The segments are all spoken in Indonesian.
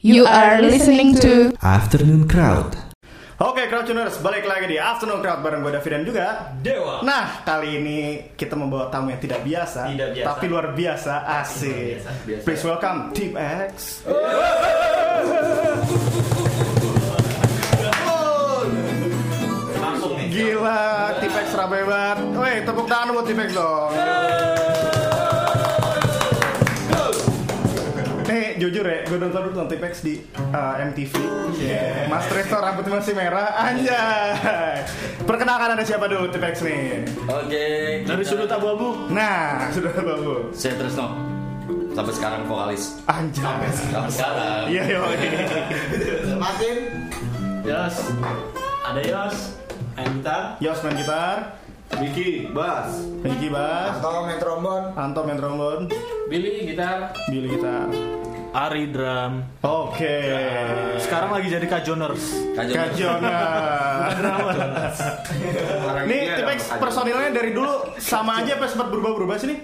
You are listening to Afternoon Crowd. Oke, Crowdtuners, balik lagi di Afternoon Crowd bareng gue David dan juga Dewa. Nah, kali ini kita membawa tamu yang tidak biasa, Tidak biasa. tapi luar biasa, asik. biasa, biasa. Please welcome Team X. Langsung nih. Gila, Team X rabe banget. Woi, tepuk tangan buat Team X dong. Nih, jujur ya, gue nonton dulu Team X di uh, MTV. Mas Resto rambutnya masih merah, anjay. Perkenalkan ada siapa dulu Team X nih? Oke, Dari kita- sudut abu-abu. Nah, sudah babu. saya Tresno. Sampai sekarang vokalis. Anjay. Sampai sekarang. Iya, iya. Makin Yos. Ada Yos. Main gitar. Yos main gitar, Vicky bass Hengki bass, atau main trombon Anto main trombon, Billy gitar. Billy gitar. Ari drum. Oke. Sekarang lagi jadi kajoners. Kajol. Kajona. Nih, Tipex personilnya dari dulu sama aja apa sempat berubah-berubah sih nih?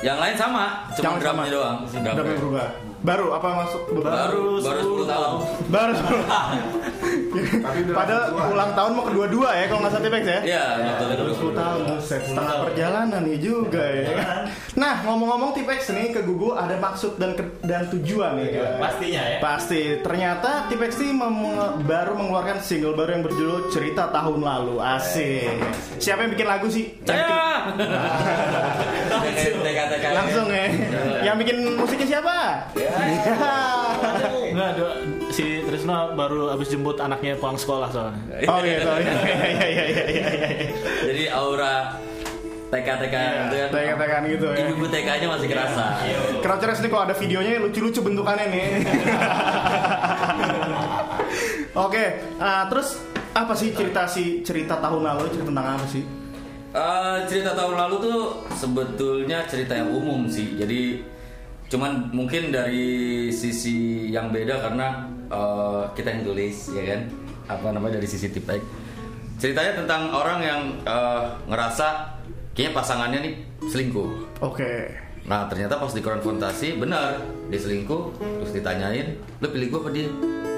Yang lain sama, cuma Yang drumnya sama. doang. Drumnya. berubah. Baru apa masuk Baru baru 10 tahun. Baru. Padahal ulang tahun mau kedua-dua ya kalau nggak salah Tipex ya? Iya, Baru 10 tahun, buset, setengah perjalanan nih juga ya. Nah, ngomong-ngomong Tipex nih ke Gugu ada maksud dan ke- dan tujuan nih. kan? Pastinya ya. Pasti. Ternyata Tipex ini mem- baru mengeluarkan single baru yang berjudul Cerita Tahun Lalu. Asik. Siapa yang bikin lagu sih? Langsung ya. Yang bikin musiknya siapa? Ya. Enggak, do- si Trisno baru habis jemput anaknya pulang sekolah soalnya. Oh gitu. Iya iya iya iya iya. iya. Jadi aura TK-TK itu kan. Tekan-tekan gitu ya. Ibu TK-nya masih kerasa. Crouchers nih kalau ada videonya lucu-lucu bentukannya nih. Oke, ah, terus apa sih cerita si cerita tahun lalu cerita tentang apa sih? Eh, cerita tahun lalu tuh sebetulnya cerita yang umum sih. Jadi cuman mungkin dari sisi yang beda karena eh, kita yang tulis ya kan. Apa namanya dari sisi tipek. Ceritanya tentang orang yang eh, ngerasa kayaknya pasangannya nih selingkuh. Oke. Nah ternyata pas dikonfrontasi benar dia selingkuh terus ditanyain lo pilih gue apa dia?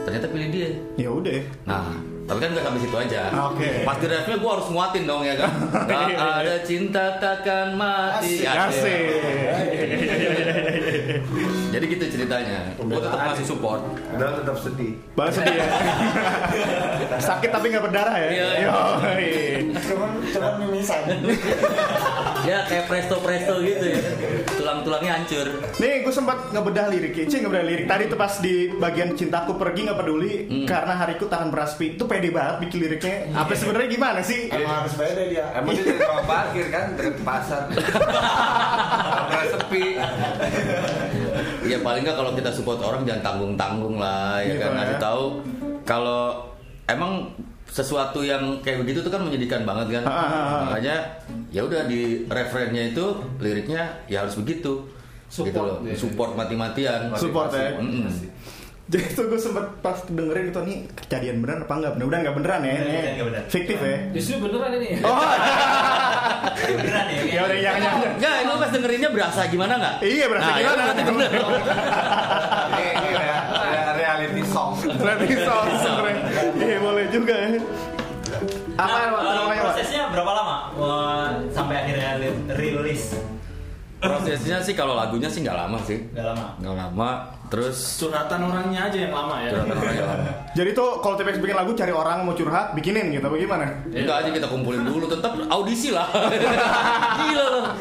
Ternyata pilih dia. Ya udah. Nah, tapi kan nggak sampai situ aja. Oke. Pas di refnya gue harus nguatin dong ya kan. Gak ada cinta takkan mati. Asik. Jadi gitu ceritanya. Gue tetap masih support. udah tetap sedih Bahas sedih ya. Sakit tapi nggak berdarah ya. Iya. Yoi. cuman cuman mimisan Ya kayak presto presto gitu ya. Tulang-tulangnya hancur. Nih gue sempat ngebedah lirik, Cie ngebedah lirik. Tadi tuh pas di bagian cintaku pergi nggak peduli Hmm. karena hariku takkan beraspi. Itu pede banget bikin liriknya. Apa sebenarnya gimana sih? emang harus beda dia Emang dia dari tukang parkir kan dekat pasar. Udah sepi. Ya paling nggak kalau kita support orang jangan tanggung tanggung lah ya Gitu kan ya. ngasih tahu kalau emang sesuatu yang kayak begitu tuh kan menyedihkan banget kan Ah, ah, ah. makanya ya udah di referennya itu liriknya ya harus begitu gitu loh support mati-matian Support ya. Mm-mm. Jadi tuh gue sempet pas dengerin itu nih kejadian beneran apa enggak? Mudah-mudahan nggak beneran ya. ini nggak beneran. Fiktif ya. Justru beneran ini. Oh. beneran ya. ya udah jangan jangan. Enggak, itu pas dengerinnya berasa gimana nggak? Iya berasa Nah, ya gimana? berarti bener. Ini, ini ya, re- reality song. Berarti song sebenernya. Iya boleh juga ya. Apa Nah, eh, namanya Pak? prosesnya berapa lama Wah, sampai akhirnya li- rilis? Prosesnya sih kalau lagunya sih nggak lama sih. Udah lama. Nggak lama. Terus Curhatan orangnya aja yang lama ya. curhatan orangnya lama. Jadi tuh kalau TPX bikin lagu cari orang mau curhat bikinin gitu bagaimana? Enggak aja kita kumpulin dulu, tetap audisi lah. Gila loh.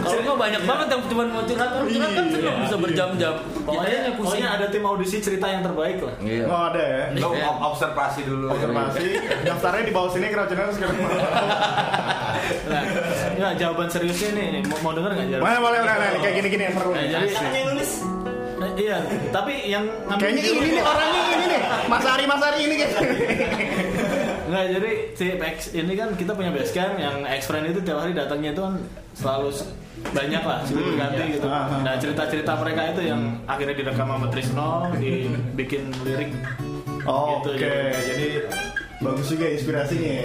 Kalau nggak banyak banget yang cuma mau curhat, orang curhat kan Iya. bisa berjam-jam. Pokoknya, pusing. pokoknya ada tim audisi cerita yang terbaik lah. Iya. Oh ada ya. Lo Iya. ob- observasi dulu. Observasi. Daftarnya di bawah sini Crouchers sekarang. Nah, ya jawaban seriusnya nih, mau, mau denger nggak jawaban? Boleh boleh boleh boleh. kayak gini-gini yang seru. Nah, nih. jadi yang nulis. iya, tapi yang ngambil Kayaknya ini nih orangnya ini nih. Mas Ari Mas Ari ini kayaknya. Enggak, jadi si X ini kan kita punya base camp yang X friend itu tiap hari datangnya itu kan selalu banyak lah silih berganti gitu. Ah, ah. Nah cerita-cerita mereka itu yang akhirnya direkam sama Trisno, dibikin lirik. Oke, Gitu, jadi- jadi Bagus juga inspirasinya ya.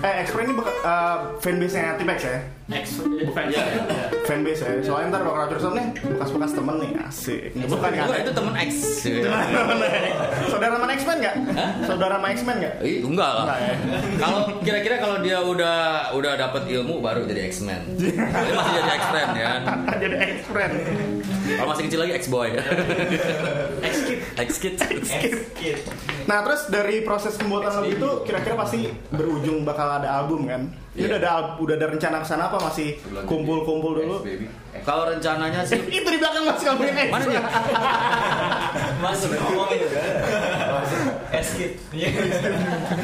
Eh, X-Friend ini beka- eh, fanbase-nya Tipex ya? X fans Iya. ya. Fanbase ya? Soalnya ntar bakal terus nih, bekas-bekas temen nih, asik. Bukan kan? Gua itu temen X. Saudara sama X-Men nggak? Saudara sama X-Men nggak? Ih, enggak lah. Ya? Kalau kira-kira kalau dia udah udah dapat ilmu baru jadi X-Men. Dia masih jadi X-Men ya. Jadi X-Friend. Kalau masih kecil lagi X-boy. X-Kid. X-kid. Nah terus dari proses pembuatan lagu itu kira-kira pasti berujung bakal ada album kan? Ini Iya. udah ada al- udah ada rencana ke sana apa masih kumpul-kumpul dulu? Kalau rencananya sih itu di belakang masih ngomongin X. mana dia? Masih ngomongin Eskit. Dia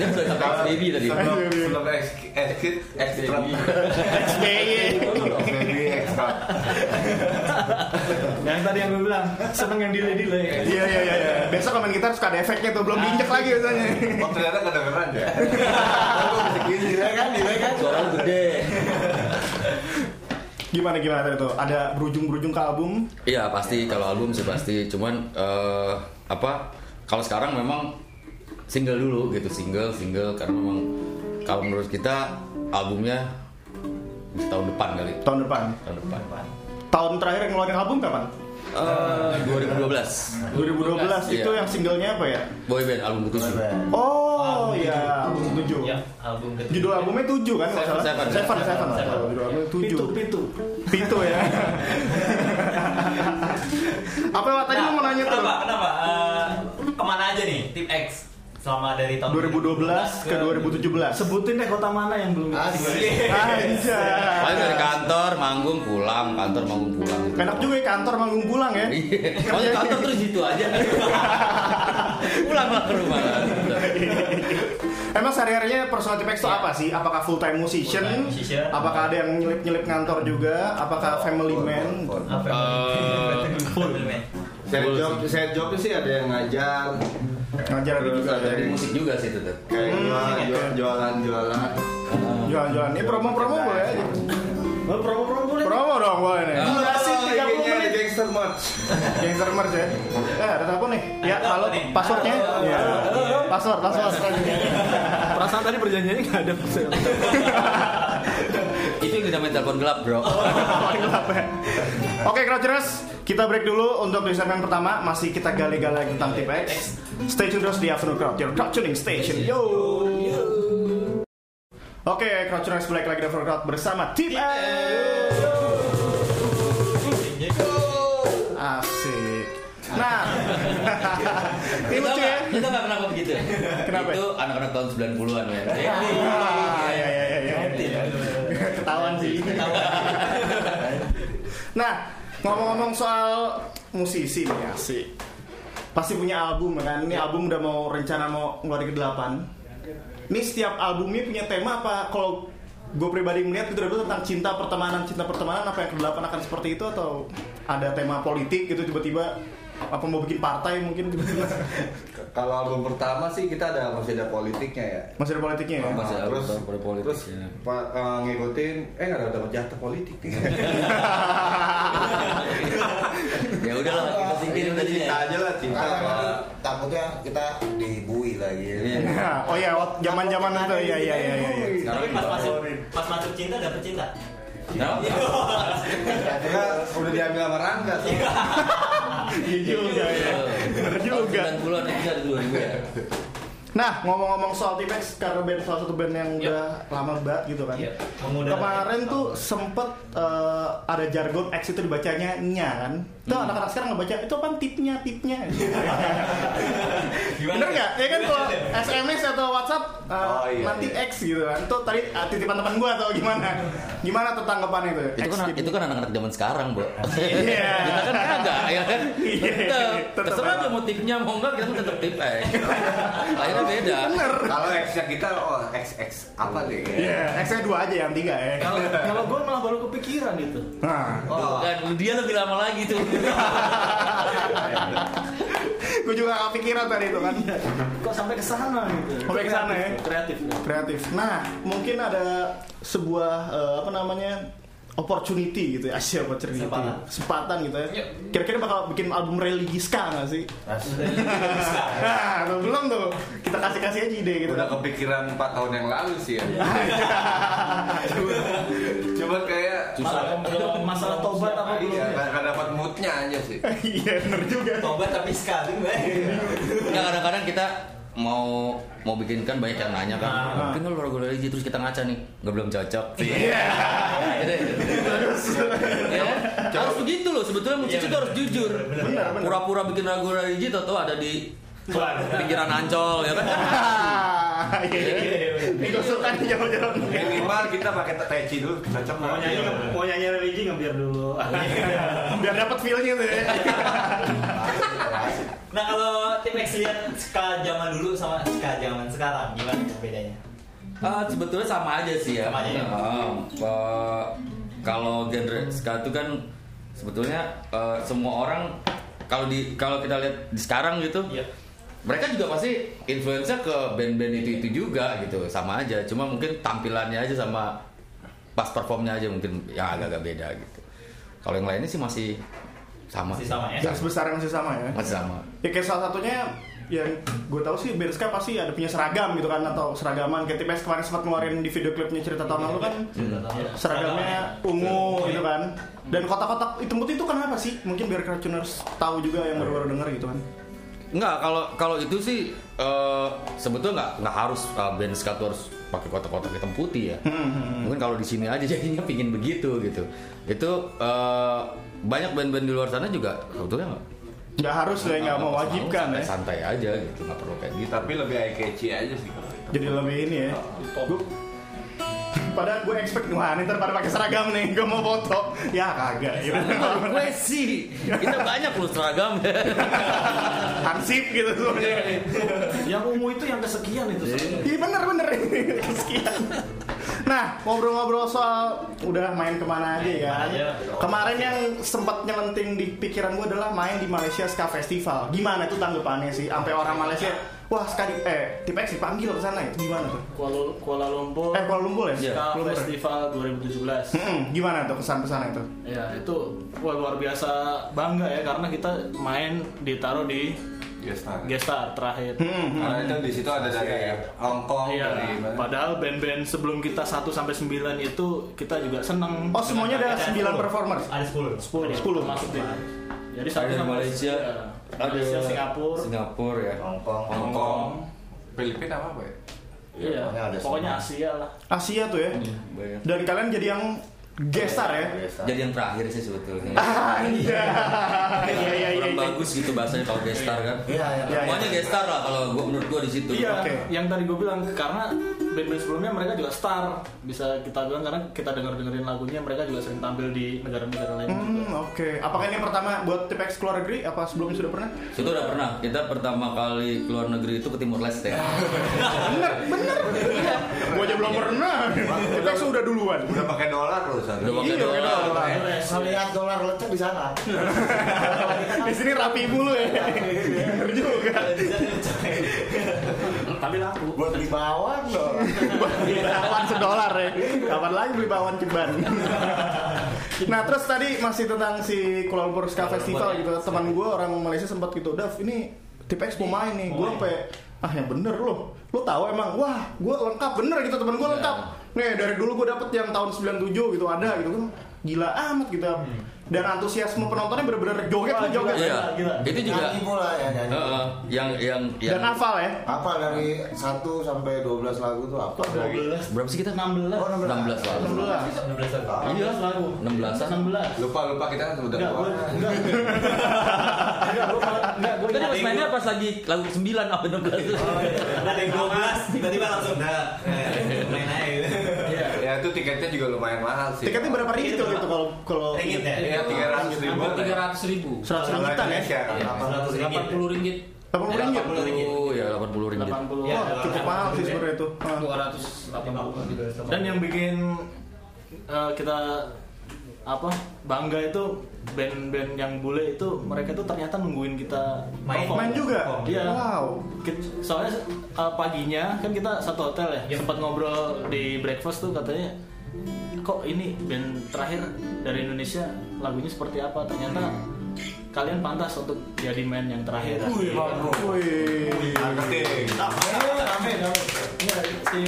sudah sampai baby tadi. Sebelum trap XBY. baby X trap. Yang tadi yang gue bilang seneng yang delay delay. Iya iya iya. iya. Besok komen gitar suka ada efeknya tuh belum diinjek lagi biasanya. Oh ternyata kedengeran ya. Aku bisa gini Delay kan, delay kan. Suara gede. Gimana gimana tadi tuh? Ada berujung berujung ke album? Iya pasti kalau album sih pasti. Cuman eh, apa? Kalau sekarang memang single dulu gitu single single karena memang kalau menurut kita albumnya tahun depan kali. Tahun depan. Tahun depan. Tahun terakhir yang ngeluarin album kapan? Eh, 2012 2012 itu Iya. yang singlenya apa ya? boy band album ketujuh. Oh iya, album 7. Ya, album ketiga. Judul albumnya 7 kan kalau salah? Seven. Seven, Seven. Seven. Judul albumnya 7. Pitu pitu. Pitu ya. Apa Wak? tadi lu mau nanya tuh? Kenapa? Kenapa? Eh, ke mana aja nih tim X selama dari tahun 2012 ke 2017. Sebutin deh kota mana yang belum Asik. Anjay. Paling dari kantor manggung pulang, kantor manggung pulang. Enak juga ya kantor manggung pulang ya. Iya. Kalau di kantor terus gitu aja. pulang ke rumah. Emang sehari-harinya personal Tipex itu apa sih? Apakah full time musician? Full-time musician. Apakah ada yang nyelip-nyelip ngantor juga? Apakah family man? Apa? Eh, Full man. Saya job, saya jobnya sih ada yang ngajar, Ngajar juga dari dari musik juga sih tetap. kayak jual- jual- jualan-jualan. jualan-jualan. Ini promo-promo boleh aja. Oh, promo-promo boleh. Promo dong boleh nih. Durasi 30 IG-nya menit. gangster merch. Gangster merch ya. Eh, ada telepon nih. Ya, halo. apa nih? Passwordnya? Iya. Password, password. Perasaan tadi perjanjiannya nggak ada. Itu yang dinamain telepon gelap, Bro. Paling gelap ya. Oke, Crouchers, kita break dulu untuk di segmen pertama. Masih kita gali-gali tentang tip X. Stay tune terus di Afternoon Crowd, your crowd tuning station. Yo. Oke, Crouchers balik lagi di Afternoon Crowd bersama Tip X. Asik. Nah, ini Kita lucu ya. kita nggak kenapa begitu? Kenapa? Itu anak-anak tahun 90-an ya. Ah, ya, ya, ya, ya. Ketahuan sih. Nah, ngomong-ngomong soal musisi nih asik. Pasti punya album kan? Ini album udah mau rencana mau ngeluarin ke 8 Ini setiap albumnya punya tema apa? Kalau gue pribadi melihat itu dulu tentang cinta pertemanan, cinta pertemanan apa yang ke 8 akan seperti itu atau ada tema politik gitu tiba-tiba apa mau bikin partai mungkin Kalau album pertama sih kita ada masih ada politiknya ya. masih ada politiknya ya? Masih ada terus pada politik, terus ya. pa- eh, ngikutin eh nggak ada dapat jatah politik. Ya udahlah, kita singkirin tadi cinta ya. aja lah cinta. Karena takutnya kita dibui lagi. Iya. oh iya, zaman-zaman itu ya ya ya ya. ya. Tapi pas masuk pas masuk cinta dapet cinta. Kita udah diambil sama Rangga. Iya juga ya. Bener juga. 90-an itu ada 2000 ya. Nah, ngomong-ngomong soal T-Pex karena band salah satu band yang udah lama banget gitu kan. Iya, mengudara. Kemarin tuh sempet eh, ada jargon X itu dibacanya nya kan. Itu anak-anak sekarang nggak baca itu apa tipnya tipnya. Bener nggak? Ya kan kalau SMS atau WhatsApp eh, Oh, iya, nanti iya. X gitu kan. Itu tadi eh, titipan teman gua atau gimana? Gimana tuh tanggapannya itu? Itu X kan gitu. itu kan anak-anak zaman sekarang, Bu. Iya. Kita kan kagak ya kan. Iya, tetep Terserah aja mau tipnya mau enggak kita tetap tip eh. Akhirnya beda. Bener. Kalau X-nya kita oh X X apa nih? Iya, X-nya dua aja yang tiga ya. Kalau kalau gue malah baru kepikiran itu. Nah, Oh, Kan dia lebih lama lagi tuh. gue juga gak kepikiran tadi itu kan. Kok sampai ke sana gitu? Sampai ke sana ya? Kreatif. ya. kreatif. Nah, mungkin ada sebuah eh, apa namanya opportunity gitu ya, Asia opportunity, Kesempatan. kesempatan gitu ya. Kira-kira bakal bikin album religi ska nggak sih? Nah, tuh, belum tuh. Kita kasih-kasih aja ide gitu. Udah kepikiran 4 tahun yang lalu sih ya. Cuma kayak Masalah, masalah tobat apa belum? Iya, ya? Moodnya aja sih. Iya, bener juga. Tobat tapi sekali gue. Nggak, kadang-kadang kita mau mau bikin kan banyak yang nanya kan Ah. mungkin kalau lagu religi terus kita ngaca nih nggak belum cocok Iya. Ya kan? harus begitu loh sebetulnya musisi itu harus jujur pura-pura bikin lagu religi tau ada di pinggiran ancol ya kan iya, iya, iya. Digosokkan di jauh-jauh. Minimal kita pakai teci dulu, cocok Mau nyanyi mau nyanyi religi ngebiar dulu. Biar dapat feel-nya tuh ya. Nah kalau tim X lihat ska zaman dulu sama ska zaman sekarang gimana bedanya? Ah, sebetulnya sama aja sih ya Sama aja ya? Ah, eh, kalau genre ska itu kan sebetulnya eh, semua orang kalau di kalau kita lihat di sekarang gitu Iya. Mereka juga pasti influence ke band-band itu itu juga gitu. Sama aja cuma mungkin tampilannya aja sama pas performnya aja mungkin ya agak-agak beda gitu. Kalau yang lainnya sih masih sama. Masih sih. sama ya? Yang sebesar masih sama ya. masih sama. Ya kayak salah satunya yang gue tahu sih Berska pasti ada punya seragam gitu kan atau seragaman. Kayak Tipes kemarin sempat ngeluarin di video klipnya cerita tahun lalu kan seragamnya ungu gitu kan. Dan kotak-kotak hitam putih itu kenapa sih? Mungkin biar Cracuners tahu juga yang baru-baru denger gitu kan Enggak, kalau kalau itu sih eh, sebetulnya nggak nggak harus eh, band ska tuh harus pakai kotak-kotak hitam putih ya. Mungkin kalau di sini aja jadinya pingin begitu gitu. Itu eh, banyak band-band di luar sana juga sebetulnya nggak nggak harus lah nggak mau wajibkan ya santai, aja gitu nggak perlu kayak gitu. Tapi lebih eye catchy aja sih kalau itu. jadi lebih ini ya Gua- padahal gue expect wah ini ntar pada pakai seragam nih gue mau foto ya kagak gitu gue sih kita banyak loh seragam hansip gitu semuanya Yang ungu itu yang kesekian itu. Iya bener bener Sekian. Nah ngobrol-ngobrol soal udah main ke mana aja ya. Kemarin yang sempat nyelenting di pikiran gue adalah main di Malaysia Ska Festival. Gimana tuh tanggapannya sih? Sampai orang Malaysia, wah sekali eh Tipex dipanggil ke sana itu gimana tuh? Kuala, Kuala Lumpur. Eh Kuala Lumpur ya? Iya. Ska Kuala Lumpur. Festival 2017. Hmm, gimana tuh kesan ke sana itu? Ya itu wah, luar biasa bangga ya karena kita main ditaruh di Gestar. Gestar terakhir. Hmm, hmm. Karena itu di situ ada dari Hong Kong, Iya, dari mana? padahal band-band sebelum kita 1 sampai 9 itu kita juga seneng. Oh semuanya ada 9 performers. Ada 10. 10 10. masuk di. Jadi satu sampai- Malaysia, ya, Malaysia, Singapura, Singapura ya. Hongkong. Hong Kong. Filipina apa apa ya? Iya, Pokoknya ada pokoknya semua. Asia lah. Asia tuh ya. Banyak. Dan kalian jadi yang gestar ya? Jadi yang terakhir sih sebetulnya. Ah iya. Iya iya iya. Kurang iya. bagus gitu bahasanya kalau gestar kan. Iya, iya. Iya, Semuanya gestar lah kalau gua menurut gua di situ. Iya, Oke. yang tadi gue bilang karena band-band sebelumnya mereka juga star bisa kita bilang karena kita denger dengerin lagunya mereka juga sering tampil di negara-negara lain juga. Hmm, oke. Apakah ini yang pertama buat Tipex keluar negeri? Apa sebelumnya sudah pernah? Itu udah pernah. Kita pertama kali keluar negeri itu ke Timur Leste. bener bener gua aja belum pernah kita sudah duluan Udah pakai dolar loh sana. Udah pakai Iya, pakai dolar. dolar. Melihat dolar lecek di sana. sini rapi mulu ya. Bener juga. Tapi laku. Buat beli bawang dong. beli bawang sedolar ya. Kapan lagi beli bawang ceban nah terus tadi masih tentang si Kuala Lumpur Ska Festival gitu. Teman gue orang Malaysia sempat gitu Dav ini Tipex mau main nih. Gue sampai ah yang bener loh lo tahu emang? Wah gue lengkap. Bener gitu teman gue lengkap. Nih dari dulu gue dapet yang tahun 97 gitu ada gitu kan gila amat gitu dan antusiasme penontonnya bener-bener joget tuh joget Iya. Gila. Itu juga Nyanyi pula ya nyanyi. Heeh, yang yang yang dan hafal ya Apa dari 1 sampai 12 lagu tuh apa? 12. berapa sih kita? 16. Oh, 16 lagu. 16 Iya, lagu. 16 16. Lupa lupa kita kan udah Enggak, enggak. Enggak, gue enggak, Tadi pas mainnya pas lagi lagu 9 apa 16 Ada yang 12, tiba-tiba langsung dah itu tiketnya juga lumayan mahal sih. tiketnya berapa ringgit tuh gitu kalau kalau Ringgit ya? Iya tiga ratus ribu. Tiga ratus ribu. 100 ringgitan ya. Seratus ringgit. Delapan puluh ringgit. 80 ringgit 80 ringgit. Oh ya 80 ringgit. 80. Ya, Wah, cukup mahal sih sebenarnya itu. Dua ratus delapan puluh. Dan yang bikin eh, kita apa bangga itu band-band yang bule itu mereka tuh ternyata nungguin kita Main. Main juga? Iya. Wow. Soalnya eh, paginya kan kita satu hotel ya. Sempat ngobrol di breakfast tuh katanya kok ini band terakhir dari Indonesia lagunya seperti apa ternyata kalian pantas untuk jadi band yang terakhir Wih, Wih. Marketing. Rame, rame. Iya, si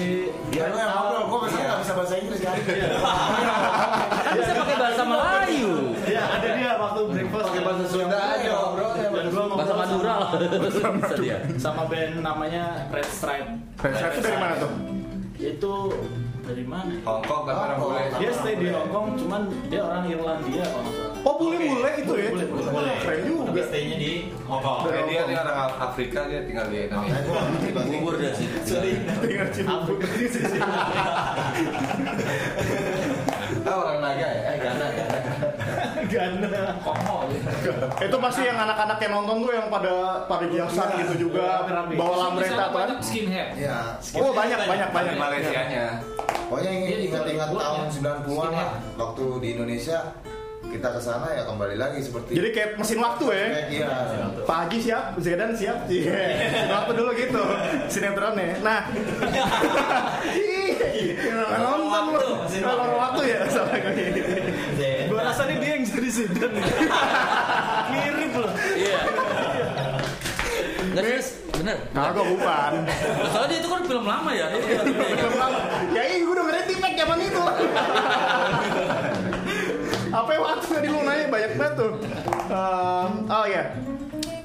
Ya lu yang ngobrol, gua biasanya nggak bisa bahasa Inggris kan. Kan bisa pakai bahasa Melayu. ya ada dia waktu breakfast Pakai bahasa Sunda aja ngobrol Bahasa Madura lah. Bisa dia. sama band namanya Red Stripe Red Stripe itu dari mana tuh? itu dari mana? Hongkong kan mana boleh. dia stay di Hong Kong cuman dia orang Irlandia kalau nggak salah Oh bule-bule itu ya? Bule, bule, bule. Keren juga. Tapi stay-nya di Hong Kong. Eh, dia dia orang Afrika dia tinggal di Indonesia. Bubur dia sih. Tinggal Cibubur. Ah orang naga ya? Eh Gana, Gana. Gana Itu pasti yang anak-anak yang nonton tuh yang pada pada jelasan gitu juga Rame-rame. bawa Di lambretta kan. skinhead. Iya. Oh banyak banyak banyak. Di Malaysianya. Pokoknya ingat-ingat tahun ya. 90-an lah waktu di Indonesia kita ke sana ya kembali lagi seperti Jadi kayak mesin waktu ya. Iya. Haji siap, Zedan siap. Iya. Waktu dulu gitu sinetronnya. Nah. Iya, nonton lu. Kalau waktu. ya sama kayak gitu. gua rasa nih dia yang jadi Zidane mirip loh Iya. Enggak bener. Kagak bukan. Soalnya itu kan film lama ya. Belum lama. Ya iya gue dengerin tipek zaman itu. Apa yang waktu tadi lu nanya banyak banget tuh. Ehm, oh iya.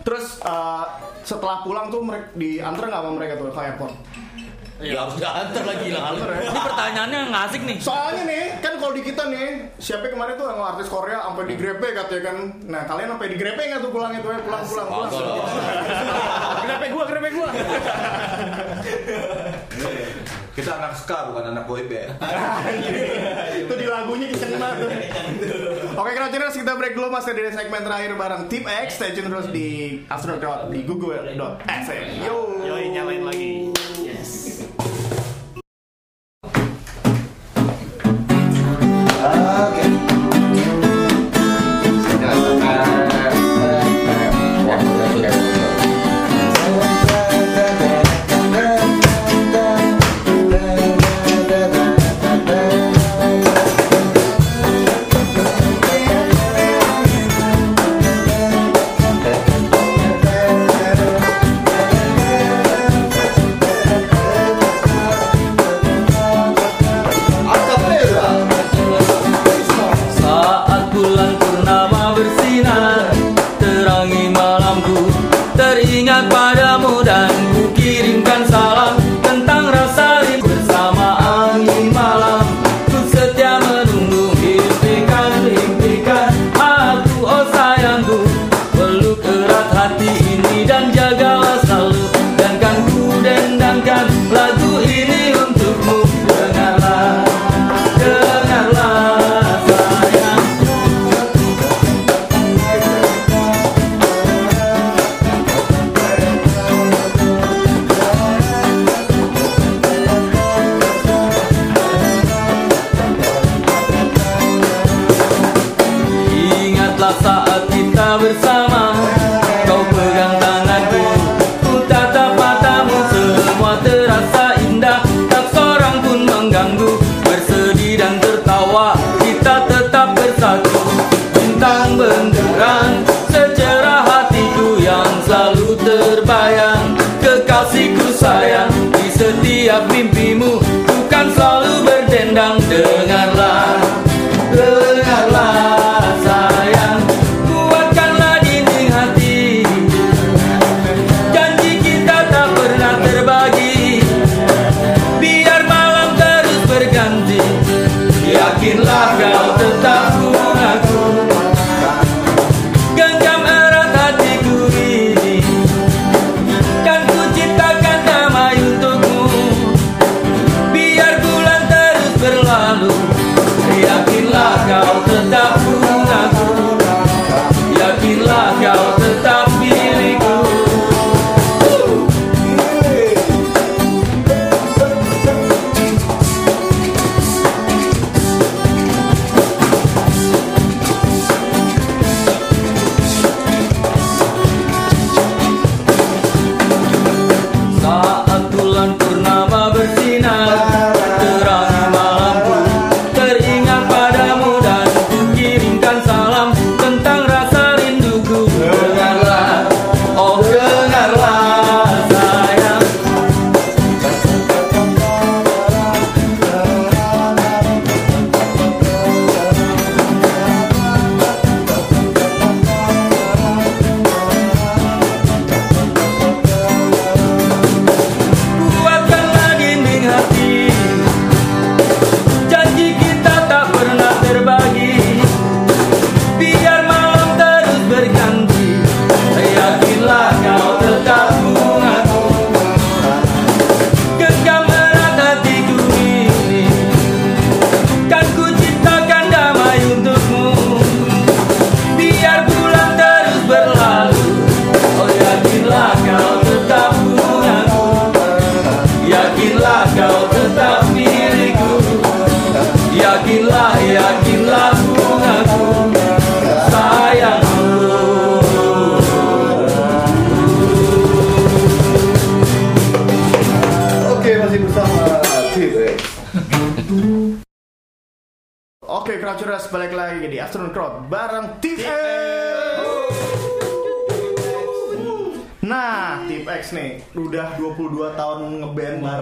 Terus eh, setelah pulang tuh mereka diantar nggak sama mereka tuh ke airport? Ya harus diantar lagi lah. Ini pertanyaannya nggak asik nih. Soalnya nih, kan kalau di kita nih, siapa kemarin tuh yang artis Korea sampai digrepe katanya kan. Nah, kalian sampai digrepe nggak tuh pulang itu ya? Pulang, pulang, pulang. Lah. grepe gua, grepe gua. Kita anak ska bukan anak boyband. itu di lagunya kenceng banget tuh. Oke, Crouchers kita break dulu masih di segmen terakhir bareng Tip X. Stay tune terus di After di Google.fm. Yo. yoi nyalain lagi Oke.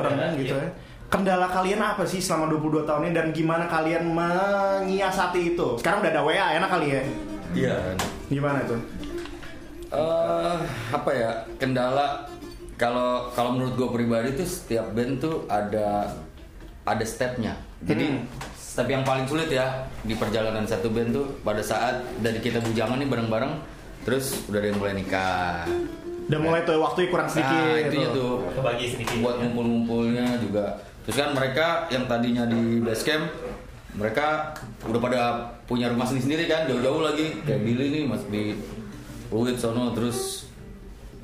Bareng gitu ya. Kendala kalian apa sih selama 22 tahun ini dan gimana kalian menyiasati itu? Sekarang udah ada WA enak kali ya. Iya. Gimana itu? eh apa ya kendala kalau kalau menurut gue pribadi tuh setiap band tuh ada ada stepnya jadi Hmm. step yang paling sulit ya di perjalanan satu band tuh pada saat dari kita bujangan nih bareng-bareng terus udah ada yang mulai nikah Udah mulai tuh waktu kurang sedikit. nah itunya tuh. tuh Kebagi sedikit. buat ngumpul-ngumpulnya juga terus kan mereka yang tadinya di base camp mereka udah pada punya rumah sendiri-sendiri kan jauh-jauh lagi kayak Billy nih mas di Pluit sono terus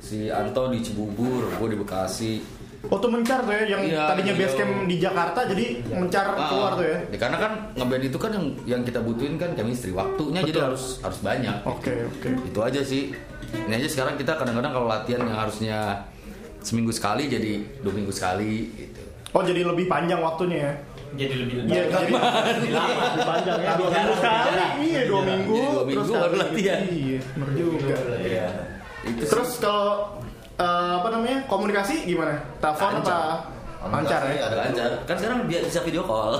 si Anto di Cibubur gue di Bekasi Oh tuh mencar tuh ya yang Iya, tadinya iya. base camp di Jakarta jadi mencar Ah, keluar tuh ya. karena kan ngeband itu kan yang yang kita butuhin kan chemistry waktunya jadi Betul. harus harus banyak Oke, oke. itu aja sih ini aja sekarang kita kadang-kadang kalau latihan yang harusnya seminggu sekali jadi dua minggu sekali gitu Oh jadi lebih panjang waktunya ya? Jadi lebih Iya, jadi lebih panjang ya. Dua minggu sekali. Iya, dua minggu. Jadi dua minggu terus baru latihan. Iya, bener juga. Iya. itu. Terus kalau eh, apa namanya komunikasi gimana? Telepon apa? Lancar ya? Ada lancar kan sekarang bisa video call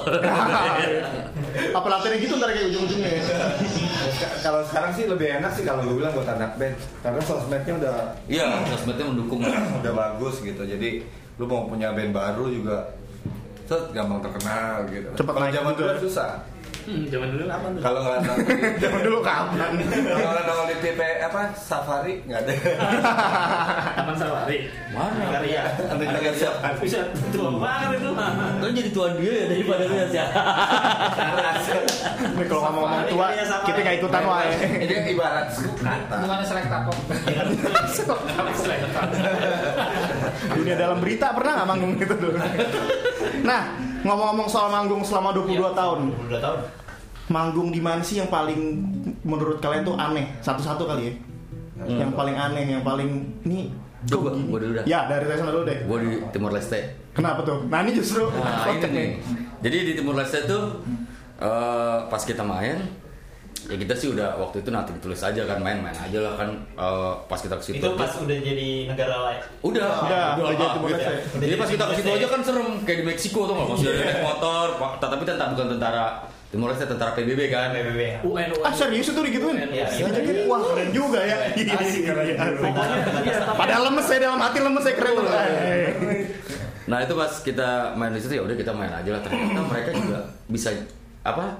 apa latihan gitu ntar kayak ujung-ujungnya ya? Kalau sekarang sih lebih enak sih kalau gue bilang buat anak band karena sosmednya udah iya sosmednya mendukung udah bagus gitu. Jadi lu mau punya band baru juga set gampang terkenal gitu. Cepet Kalau naik zaman dulu susah. Hmm, zaman dulu apa tuh? Kalau nggak nongol Zaman dulu kapan? kalau nggak nongol di TP apa Safari nggak ada. Taman Safari. mana Karya. Nggak siap. Bisa tua banget itu. kan jadi tuan dia ya daripada lu ya Nih kalau ngomong-ngomong tua, Iya, sama kita nggak ikutan wae. Ini ibarat kata. Bukannya selek tapok. Dunia dalam berita pernah nggak manggung gitu dulu? Nah, ngomong-ngomong soal manggung selama 22 tahun, 22 tahun. manggung di mana sih yang paling menurut kalian tuh aneh? Satu-satu kali ya. Yang paling aneh, yang paling ini Coba, gua dulu dah. Ya, dari saya dulu deh. gue di Timor Leste Kenapa tuh? Nah, ini justru Nah ini kocak nih. Jadi di Timur Leste tuh eh, pas kita main ya kita sih udah waktu itu nanti ditulis aja kan main-main aja lah kan eh, pas kita ke situ. Itu pas udah jadi negara lain. Udah, Udah, udah jadi Timor Leste. Jadi pas kita ke situ aja kan serem kayak di Meksiko tuh nggak masih ada naik motor, tapi tentara bukan tentara Timor Leste tentara PBB kan. PBB. UN UN. Ah serius itu digituin? Iya, iya. Dijajakin? Wah keren juga ya Iya, iya. Iya, Padahal lemes saya dalam hati lemes saya keren Eh. Nah itu pas kita main di situ ya udah kita main aja lah ternyata mereka juga bisa apa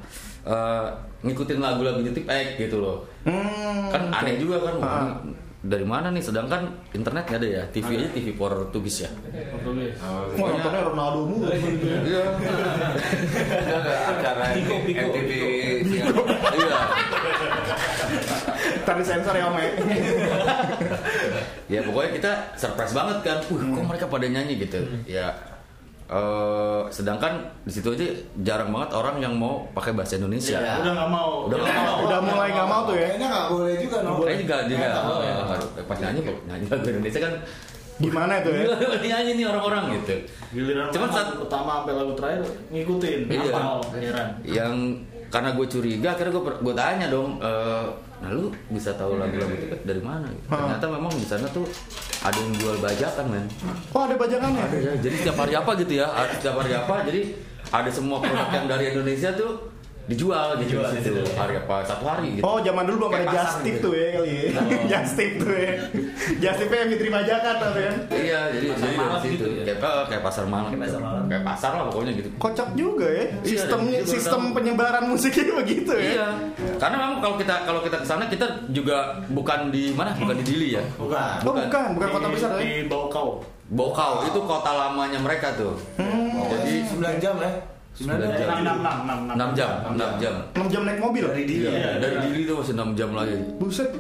eh, ngikutin lagu-lagu tip X gitu loh. Hmm, kan aneh juga kan Ah. ini dari mana nih? Sedangkan internet nggak ada ya TV aja TV Portugis ya. Portugis. Wah nontonnya Ronaldo mulu. Iya. Ada acara MTV iya. Tadi sensor ya Om ya. Ya pokoknya kita surprise banget kan. Wih kok mereka pada nyanyi? Gitu. Ya eh, sedangkan di situ aja jarang banget orang yang mau pakai bahasa Indonesia Iya. Udah nggak mau. udah nggak mau Udah mulai nggak mau tuh ya Kayaknya nggak boleh juga no. Kayaknya juga Nggak nggak- tahu ya. nggak- pas nyanyi kok nyanyi lagu Indonesia kan Gimana itu ya nyanyi nih orang-orang gitu Giliran Cuman saat- pertama sampai lagu terakhir ngikutin. Iya. Yang karena gue curiga akhirnya gue gue tanya dong eh, nah lu bisa tahu lagu-lagu itu dari mana? Gitu. Hmm. ternyata memang di sana tuh ada yang jual bajakan men. Oh ada bajakannya ya, jadi setiap hari apa gitu ya? Ada setiap hari apa? Jadi ada semua produk yang dari Indonesia tuh dijual gitu Dijual di di situ. situ. hari apa satu hari gitu. Oh zaman dulu belum ada Kayak pasar Just Tip gitu. tuh ya kali ya. Tip tuh ya. Just Tip yang diterima bajakan tuh kan iya jadi Pasar jadi dari malam situ. gitu ya? kayak eh, kayak pasar malam Kayak pasar malam. kayak pasar lah pokoknya gitu. Kocak juga ya. Iya, Sistem dan dia baru sistem penyebaran musiknya begitu ya. Iya, karena memang kalau kita kalau kita ke sana kita juga bukan di mana, bukan di Dili ya. bukan. Oh bukan, bukan kota Di- besar ya? Di Bokau. Bokau. Itu kota lamanya mereka tuh. Jadi 9 jam ya. 9 jam. Enam enam enam enam 6 jam, 6 jam. 6 jam naik mobil Dari dia. Iya, dari Dili tuh masih 6 jam lagi. Buset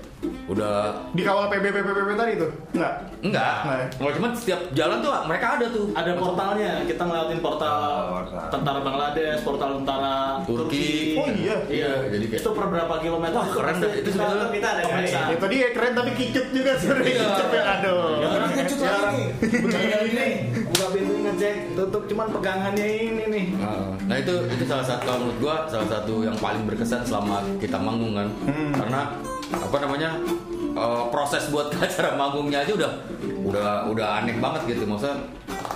Udah Dikawal PBB PBB tadi tuh Enggak enggak. Nah. Kalau cuma setiap jalan tuh mereka ada tuh. Ada portalnya, kita ngeliatin portal Oh, portal. tentara Bangladesh, portal tentara Turki. Oh iya Iya, jadi kayak Itu per berapa kilometer? Wah, keren dah. Itu sebetulnya kita ada pemeriksaan. Ya tadi ya keren tapi kicut juga sebenernya Iya. Kicut ya aduh Tapi kecut lagi nih. Bener ini, buka pintu ingat cek tutup cuman pegangannya ini nih Nah, Nah itu itu salah satu menurut gua salah satu yang paling berkesan selama kita manggung kan karena apa namanya eh, proses buat acara manggungnya aja udah udah udah aneh banget gitu maksudnya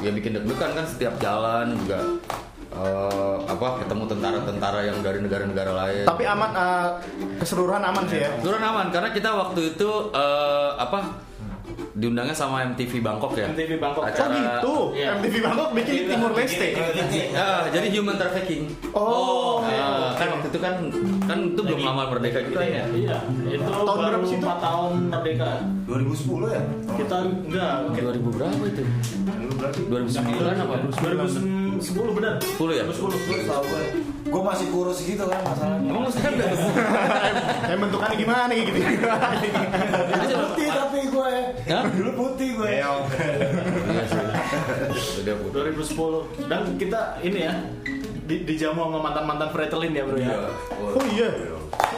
ya bikin deg-degan kan setiap jalan juga eh, apa ketemu tentara-tentara yang dari negara-negara lain. Tapi aman eh, keseluruhan aman sih ya. Turun aman karena kita waktu itu eh, apa diundangnya sama MTV Bangkok ya. MTV Bangkok. Oh Acara gitu. Iya. MTV Bangkok bikin di Timur Leste. Ya, jadi human trafficking. Oh. Nah, kan waktu itu kan kan itu belum lama merdeka kita ya. iya itu Tahun baru berapa sih itu? 4 tahun merdeka 2010 ya? kita enggak 2000 berapa itu? 2009 apa? 2010 benar 10 ya? 2010 Tahu gue. Masih kurus gitu kan masalahnya. Emang masih ada? Kayak bentukannya gimana gitu. Dulu putih tapi gue. Dulu putih gue. Iya sih. Udah putih. 2010 dan kita ini ya di, dijamu sama mantan-mantan Fretelin ya bro ya Oh iya.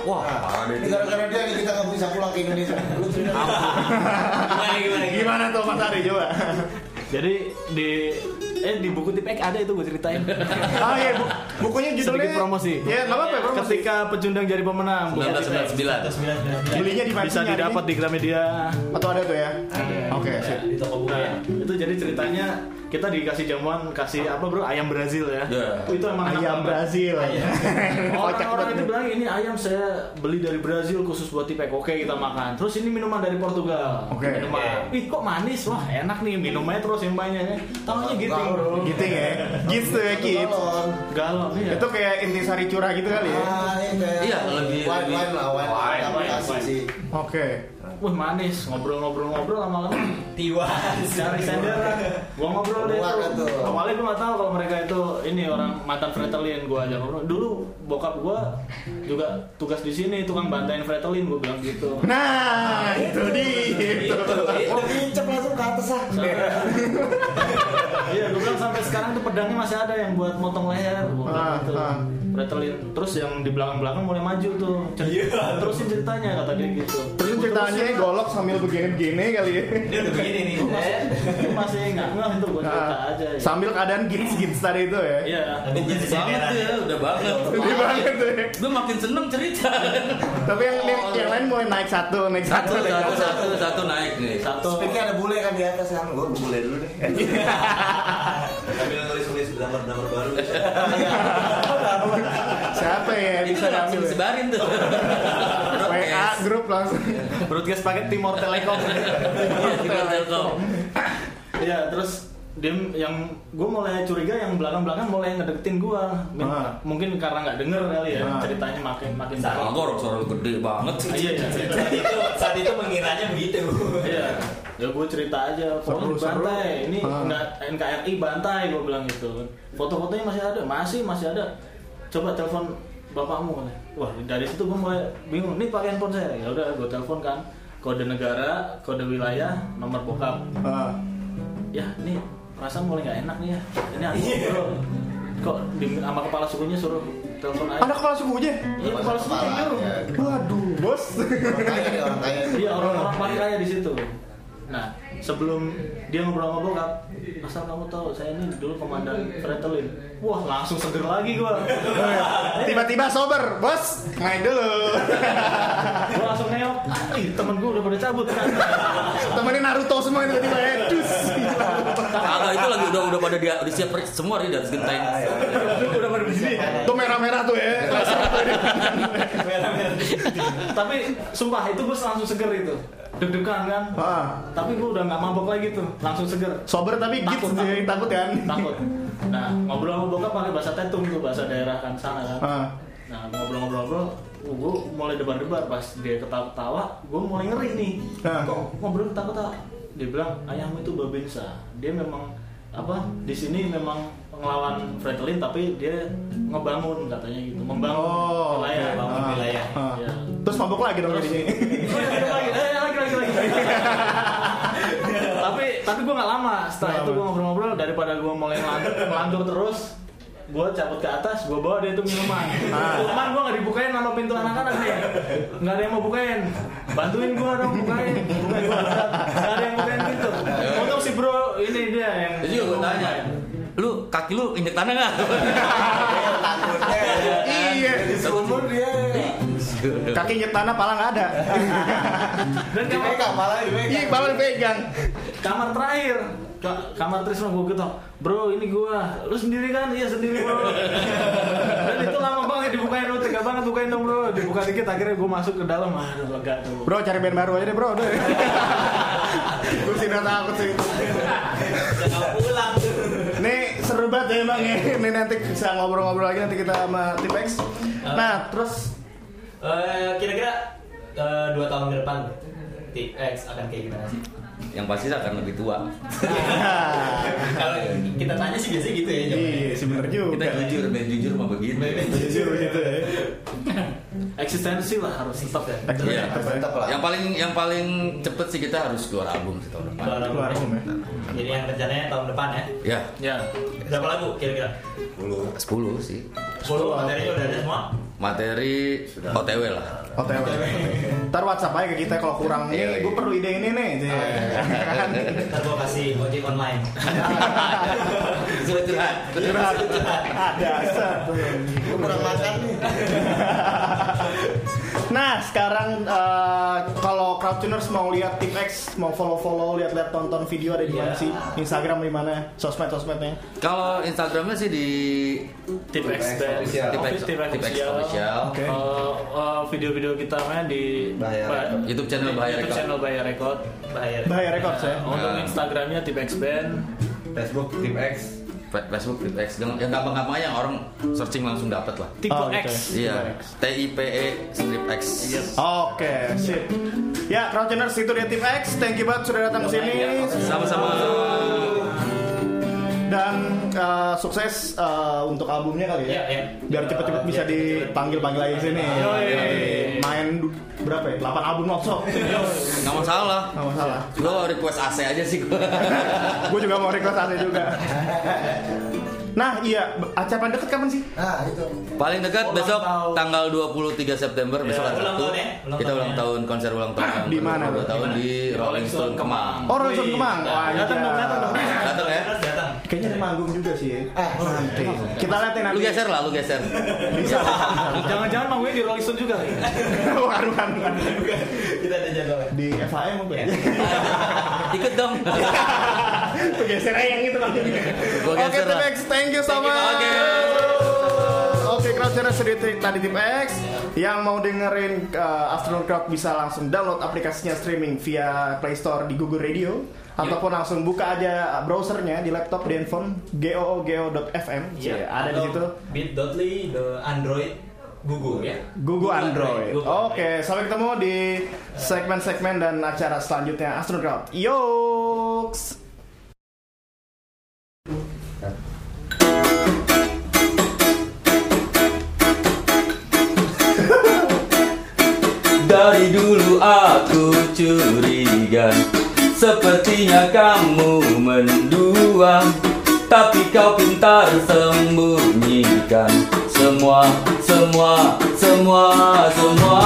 Wah, deh. Ini gara-gara dia kita nggak bisa pulang ke Indonesia. Lu gimana gimana? Gimana tuh Mas Ari coba? jadi di eh di buku tipek ada itu gue ceritain Ah iya, bu- bukunya judulnya sedikit promosi Ya, enggak apa-apa promosi. ketika pecundang jadi pemenang buku tipek. 1999. Belinya di mana bisa didapat di Gramedia Atau ada tuh ya? Oke, sip. Di toko buku ya. Itu jadi ceritanya kita dikasih jamuan kasih apa bro ayam Brazil ya Ya. itu emang Ayam. Brazil. Kocak Orang-orang itu bilang ini ayam saya beli dari Brazil khusus buat tipek. Oke kita makan. Terus ini minuman dari Portugal. Oke. Minuman. Ih kok manis? Wah enak nih minumnya terus yang banyak. Tahunya gitu bro. Giting ya. Gits tuh ya, Gits. Galon. Galon ya. Itu kayak intisari curah gitu kali ya. Ah, Iya, lebih- wine, lebih- wine lah, wine. Oke. Wah manis. Ngobrol-ngobrol-ngobrol lama-lama. Tiwas. Cari senderan. Gua ngobrol deh tuh. Awalnya gua nggak tahu kalau mereka itu ini orang mantan Fretelin. Gua aja ngobrol. Dulu bokap gua juga tugas di sini tukang bantain Fretelin. Gua bilang gitu. Nah, itu dia. Oh, pincep langsung ke atas ah. Iya, gue bilang sampai sekarang tuh pedangnya masih ada yang buat motong leher, Ah, gitu. ah. Pretelin. Terus yang di belakang-belakang mulai maju tuh. Cerita, terusin ceritanya kata dia gitu. Terus ceritanya golok sambil begini-begini kali ya. Dia udah begini nih. Gue masih, gua masih nggak nggak itu gue cerita Nah, aja. Ya. Sambil keadaan gits-gits tadi itu ya. Iya. Tapi jadi banget ya, udah banget. Gede banget tuh ya. Gue makin seneng cerita. Tapi yang yang lain mulai naik satu, naik satu, Satu, naik satu, satu. satu, satu naik nih. Satu. Speaker ada bule kan di atas kan. Gue bule dulu deh. Sambil nulis-nulis gambar-gambar baru. Siapa ya Itu bisa langsung diambil? ya? disebarin tuh. WA grup langsung. Broadcast pakai Timor Telekom. Timor Telkom. Iya, terus dia yang gue mulai curiga yang belakang-belakang mulai ngedeketin gue Ah. mungkin karena nggak denger kali ya Ah. ceritanya makin makin Nah, suara lu gede banget. Ah, iya iya Saat itu saat itu mengiranya begitu. Iya, ya gue cerita aja, Seru, pokoknya seru. bantai, ini Ah. nggak NKRI bantai, gue bilang gitu. Foto-fotonya masih ada, masih masih ada. Coba telepon bapakmu kan. Wah dari situ gue mulai bingung, nih pakai handphone saya. Ya udah, gue telepon kan, kode negara, kode wilayah, nomor bokap. Ah. Ya, nih perasaan mulai nggak enak nih ya. Ini aku bro, kok di, sama kepala sukunya suruh telepon aja. Ada kepala sukunya? Iya kepala suku yang nyuruh. Ya. Waduh, bos. Orang kaya orang kaya. Iya orang-orang paling kaya di situ. Nah sebelum dia ngobrol sama bokap, asal kamu tahu saya ini dulu komandan Fretelin. Wah langsung seger lagi gua. Tiba-tiba sober, bos. Main dulu. gua langsung nengok, ah, ih temen gua udah pada cabut. Temennya Naruto semua ini tiba-tiba ya. Dus. Agak itu lagi udah udah pada dia udah siap semua di atas genteng. udah pada di sini. Tuh merah-merah tuh ya. Tapi sumpah itu gua langsung seger itu. Deg-degan kan. Ah. Tapi gua udah nggak mabok lagi tuh, langsung seger. Sober tapi dia yang takut kan. Takut. Nah ngobrol sama bokap pakai bahasa tetung tuh bahasa daerah kan sana kan. Ah. Nah ngobrol-ngobrol-ngobrol, gue mulai debar-debar pas dia ketawa-ketawa, gue mulai ngeri nih. Nah. Kok ngobrol ketawa-ketawa? Dia bilang ayahmu itu babinsa. Dia memang apa di sini memang ngelawan Fretelin tapi dia ngebangun katanya gitu, membangun Oh, wilayah, oke. bangun Ah, wilayah. ah. Iya. Terus mabuk lagi dong di sini. Lagi, lagi, lagi, lagi. tapi tapi gue nggak lama. Setelah itu gue ngobrol-ngobrol daripada gue mulai ngelantur, ngelantur terus, gue cabut ke atas, gue bawa dia itu minuman. Ah. Minuman gue nggak dibukain sama pintu anak-anak nih. Nggak ada yang mau bukain. Bantuin gue dong bukain. Bukain gue nggak ada yang bukain pintu. Untung si bro ini dia yang. Jadi gue tanya, kaki lu injek tanah nggak? Takutnya. Iya. Sumur dia. Kaki nyet tanah, pala nggak ada. Dan kamar, Dipegang malah dipegang. Ih, pala dipegang. kamar terakhir. Ka- kamar Trisno gue ketok. Bro, ini gua. Lu sendiri kan? Iya sendiri bro. Dan itu lama banget dibukain lu tega banget bukain dong bro. Dibuka dikit akhirnya gue masuk ke dalam. Aduh lega tuh. Bro, cari band baru aja deh, bro. Gue sih udah takut sih. Jangan pulang. Nih seru banget ya emang ya. Ini nanti bisa ngobrol-ngobrol lagi nanti kita sama Tipex. Nah, terus Eh, Kira-kira eh, dua tahun ke depan tip X akan kayak gimana sih? Yang pasti akan lebih tua. Kalau kita tanya sih biasanya gitu ya. jawabnya. Iya, bener juga. Kita jujur, dan jujur mah begini. Jujur gitu ya. Eksistensi lah harus tetap ya. Iya. Tetap lah. Yang paling yang paling cepet sih kita harus keluar album sih tahun depan. Keluar album. Keluar album ya. Jadi yang rencananya tahun depan ya. Ya, Ya. Berapa lagu kira-kira? 10 sih. 10 materinya udah ada semua? Materi OTW lah. OTW. Ntar WhatsApp aja ke kita kalau kurang Iya, nih, iya. gue perlu ide ini nih. Kan? Ntar gua kasih ojek online. Sudah curhat. Curhat. Ada. Gue kurang makan nih. Nah, sekarang eh, kalau crowdtuners mau lihat tip X, mau follow-follow, lihat-lihat tonton video ada di mana Iya. sih? Instagram di mana? Sosmed-sosmednya? Kalau Instagramnya sih di Tip X Band. Official. Tip X Official. Video-video kita mah di Bahaya Ba- YouTube channel Bahaya YouTube Record. channel Bahaya Record. Bahaya. Bahaya Records ya. Untuk Ya. Instagramnya Tip X Band. Facebook Tim X. Fa- Facebook Tip X. Yang yang gampang-gampang yang orang searching langsung dapat lah. Tipe Oh, X. gitu Iya. T I P E strip X. Oke, sip. Ya, crowdtuners itu dia tip X. Thank you banget sudah datang ke sini. Sama-sama. Dan eh, sukses eh, untuk albumnya kali ya. Iya, iya. Biar cepet-cepet bisa Biar cepet-cepet. dipanggil-panggil lagi sini. Main du- berapa ya? 8 album workshop. Nggak masalah. Nggak masalah. Gue request AC aja sih gue. Gue juga mau request ada juga. Nah, iya, acara paling deket kapan sih? Nah itu. Paling dekat Ulang besok tahun. tanggal 23 September besok hari ulang Sabtu. tahun ya? Ulang Kita tahun ulang ya? tahun konser ulang tahun. Di mana ke-22 tuh? tahun di Rolling Stone Kemang. Oh, Rolling Kemang. Wah, Datang dong, datang dong. Datang ya. Kayaknya ada manggung juga sih ya. nanti. Kita liatin nanti. Lu geser lah, lu geser. Bisa. Jangan-jangan manggungnya di Rolling Stone juga. bukan, bukan, bukan. Kita ada jadwal. Di FAM mungkin. Ikut dong. Tuh geser aja yang itu nanti. Oke, geser lah. Thank you so much. Oke. Oke, Crowdchannel sedikit tadi Tim X. Yang mau dengerin uh, Afternoon Crowd bisa langsung download aplikasinya streaming via Play Store di Google Radio. Ataupun langsung buka aja browsernya di laptop, di handphone, goo.goo.fm. Iya, Yeah, ada di situ. Bit.ly the Android Google ya. Google Android. Google Oke, sampai ketemu di segmen-segmen dan acara selanjutnya Afternoon Crowd. Yoks. Dari dulu aku curiga Sepertinya kamu mendua Tapi kau pintar sembunyikan Semua, semua, semua, semua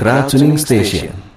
Crowd tuning station.